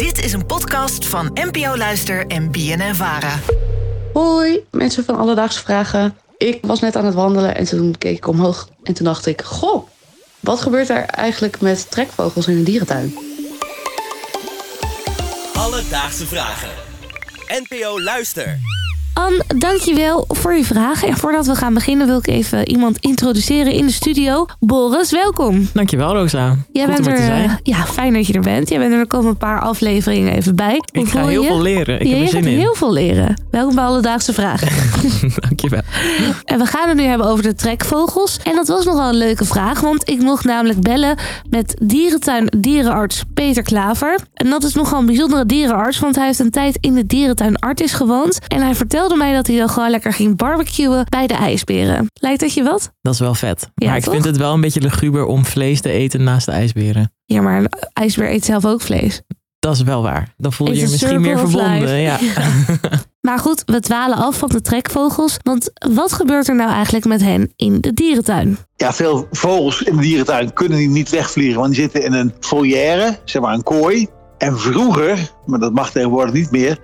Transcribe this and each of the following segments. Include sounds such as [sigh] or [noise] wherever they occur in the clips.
Dit is een podcast van NPO Luister en BNN Vara. Hoi, mensen van Alledaagse Vragen. Ik was net aan het wandelen en toen keek ik omhoog. En toen dacht ik, goh, wat gebeurt er eigenlijk met trekvogels in een dierentuin? Alledaagse Vragen. NPO Luister. Anne, dankjewel voor je vraag. En voordat we gaan beginnen wil ik even iemand introduceren in de studio. Boris, welkom. Dankjewel, Rosa. Jij Goed bent er, te zijn. eh, ja, fijn dat je er bent. Jij bent er, er komen een paar afleveringen even bij. Hoe Ik ga heel je? veel leren. Ik ja, heb er zin in. heel veel leren. Welkom bij Alledaagse Vragen. [laughs] Dankjewel. En we gaan het nu hebben over de trekvogels. En dat was nogal een leuke vraag, want ik mocht namelijk bellen met dierentuin dierenarts Peter Klaver. En dat is nogal een bijzondere dierenarts, want hij heeft een tijd in de dierentuin Artis gewoond. En hij vertelde mij dat hij dan gewoon lekker ging barbecuen bij de ijsberen. Lijkt dat je wat? Dat is wel vet. Ja, maar ik toch? vind het wel een beetje luguber om vlees te eten naast de ijsberen. Ja, maar een ijsbeer eet zelf ook vlees. Dat is wel waar. Dan voel je je misschien meer verbonden. [laughs] Ja. Maar goed, we dwalen af van de trekvogels. Want wat gebeurt er nou eigenlijk met hen in de dierentuin? Ja, veel vogels in de dierentuin kunnen die niet wegvliegen, want die zitten in een volière, zeg maar een kooi. En vroeger, maar dat mag tegenwoordig niet meer,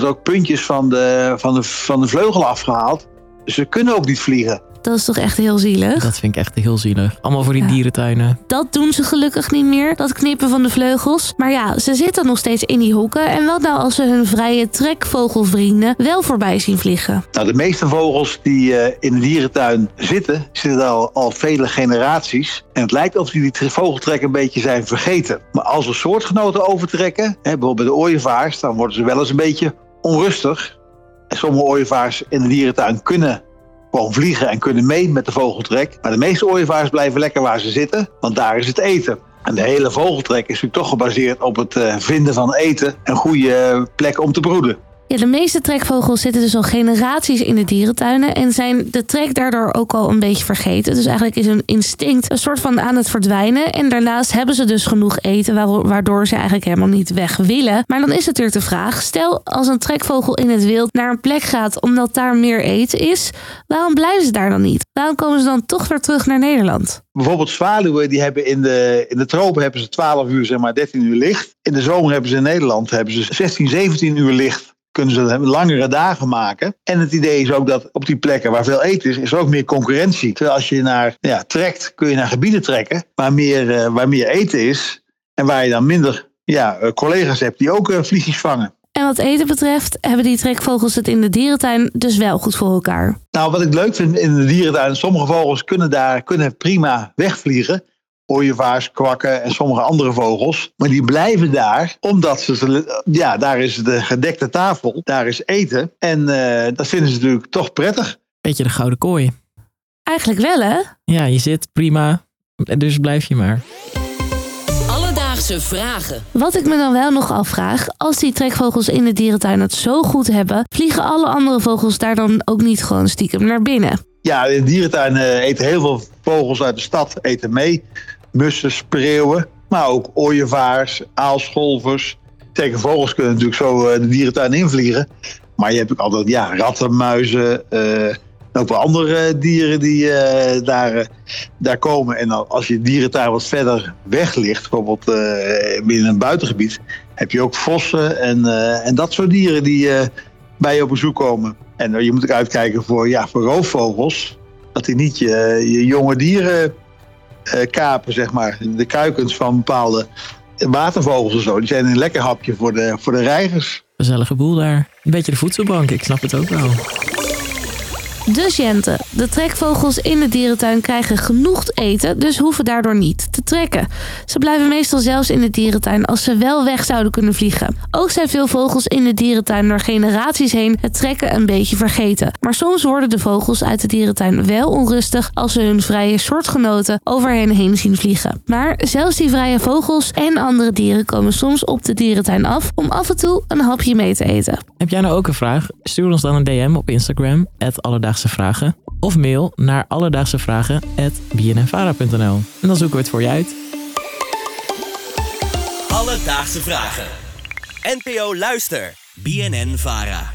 wordt ook puntjes van de, van de, van de vleugel afgehaald. Dus ze kunnen ook niet vliegen. Dat is toch echt heel zielig? Dat vind ik echt heel zielig. Allemaal voor die Ja. dierentuinen. Dat doen ze gelukkig niet meer, dat knippen van de vleugels. Maar ja, ze zitten nog steeds in die hoeken. En wat nou als ze hun vrije trekvogelvrienden wel voorbij zien vliegen? Nou, de meeste vogels die eh, in de dierentuin zitten, zitten al, al vele generaties. En het lijkt of die die vogeltrek een beetje zijn vergeten. Maar als er soortgenoten overtrekken, hè, bijvoorbeeld bij de ooievaars, dan worden ze wel eens een beetje onrustig. En sommige ooievaars in de dierentuin kunnen gewoon vliegen en kunnen mee met de vogeltrek. Maar de meeste ooievaars blijven lekker waar ze zitten, want daar is het eten. En de hele vogeltrek is natuurlijk toch gebaseerd op het eh, vinden van eten en goede eh, plekken om te broeden. Ja, de meeste trekvogels zitten dus al generaties in de dierentuinen en zijn de trek daardoor ook al een beetje vergeten. Dus eigenlijk is hun instinct een soort van aan het verdwijnen. En daarnaast hebben ze dus genoeg eten waardoor ze eigenlijk helemaal niet weg willen. Maar dan is natuurlijk de vraag, stel als een trekvogel in het wild naar een plek gaat omdat daar meer eten is, waarom blijven ze daar dan niet? Waarom komen ze dan toch weer terug naar Nederland? Bijvoorbeeld zwaluwen, die hebben in de, in de tropen hebben ze 12 uur, zeg maar 13 uur licht. In de zomer hebben ze in Nederland hebben ze 16, 17 uur licht. Kunnen ze langere dagen maken. En het idee is ook dat op die plekken waar veel eten is, is er ook meer concurrentie. Terwijl als je naar ja, trekt, kun je naar gebieden trekken waar meer, eh, waar meer eten is. En waar je dan minder ja, eh, collega's hebt die ook eh, vliegjes vangen. En wat eten betreft hebben die trekvogels het in de dierentuin dus wel goed voor elkaar. Nou, wat ik leuk vind in de dierentuin, sommige vogels kunnen daar kunnen prima wegvliegen. Ooievaars, kwakken en sommige andere vogels. Maar die blijven daar, omdat ze, ze- ja, daar is de gedekte tafel, daar is eten. En eh, dat vinden ze natuurlijk toch prettig. Beetje de gouden kooi. Eigenlijk wel hè? Ja, je zit prima. Dus blijf je maar. Alledaagse Vragen. Wat ik me dan wel nog afvraag, als die trekvogels in de dierentuin het zo goed hebben, vliegen alle andere vogels daar dan ook niet gewoon stiekem naar binnen? Ja, de dierentuin eh, eten heel veel vogels uit de stad eten mee. Mussen, spreeuwen, maar ook ooievaars, aalscholvers. Zeker vogels kunnen natuurlijk zo eh, de dierentuin invliegen. Maar je hebt ook altijd ja, ratten, muizen, eh, en ook wel andere eh, dieren die eh, daar, eh, daar komen. En dan, als je dierentuin wat verder weg ligt, bijvoorbeeld eh, binnen een buitengebied, heb je ook vossen en, eh, en dat soort dieren die eh, bij je op bezoek komen. En eh, je moet ook uitkijken voor, ja, voor roofvogels. Dat die niet je, je jonge dieren eh, kapen, zeg maar. De kuikens van bepaalde watervogels en zo. Die zijn een lekker hapje voor de, voor de reigers. Gezellige boel daar. Een beetje de voedselbank. Ik snap het ook wel. Dus Jente, de trekvogels in de dierentuin krijgen genoeg eten, dus hoeven daardoor niet trekken. Ze blijven meestal zelfs in de dierentuin als ze wel weg zouden kunnen vliegen. Ook zijn veel vogels in de dierentuin door generaties heen het trekken een beetje vergeten. Maar soms worden de vogels uit de dierentuin wel onrustig als ze hun vrije soortgenoten over hen heen zien vliegen. Maar zelfs die vrije vogels en andere dieren komen soms op de dierentuin af om af en toe een hapje mee te eten. Heb jij nou ook een vraag? Stuur ons dan een DM op Instagram, Alledaagse Vragen. Of mail naar alledaagsevragen.bnnvara.nl En dan zoeken we het voor je uit. Alledaagse Vragen. NPO Luister. BNN Vara.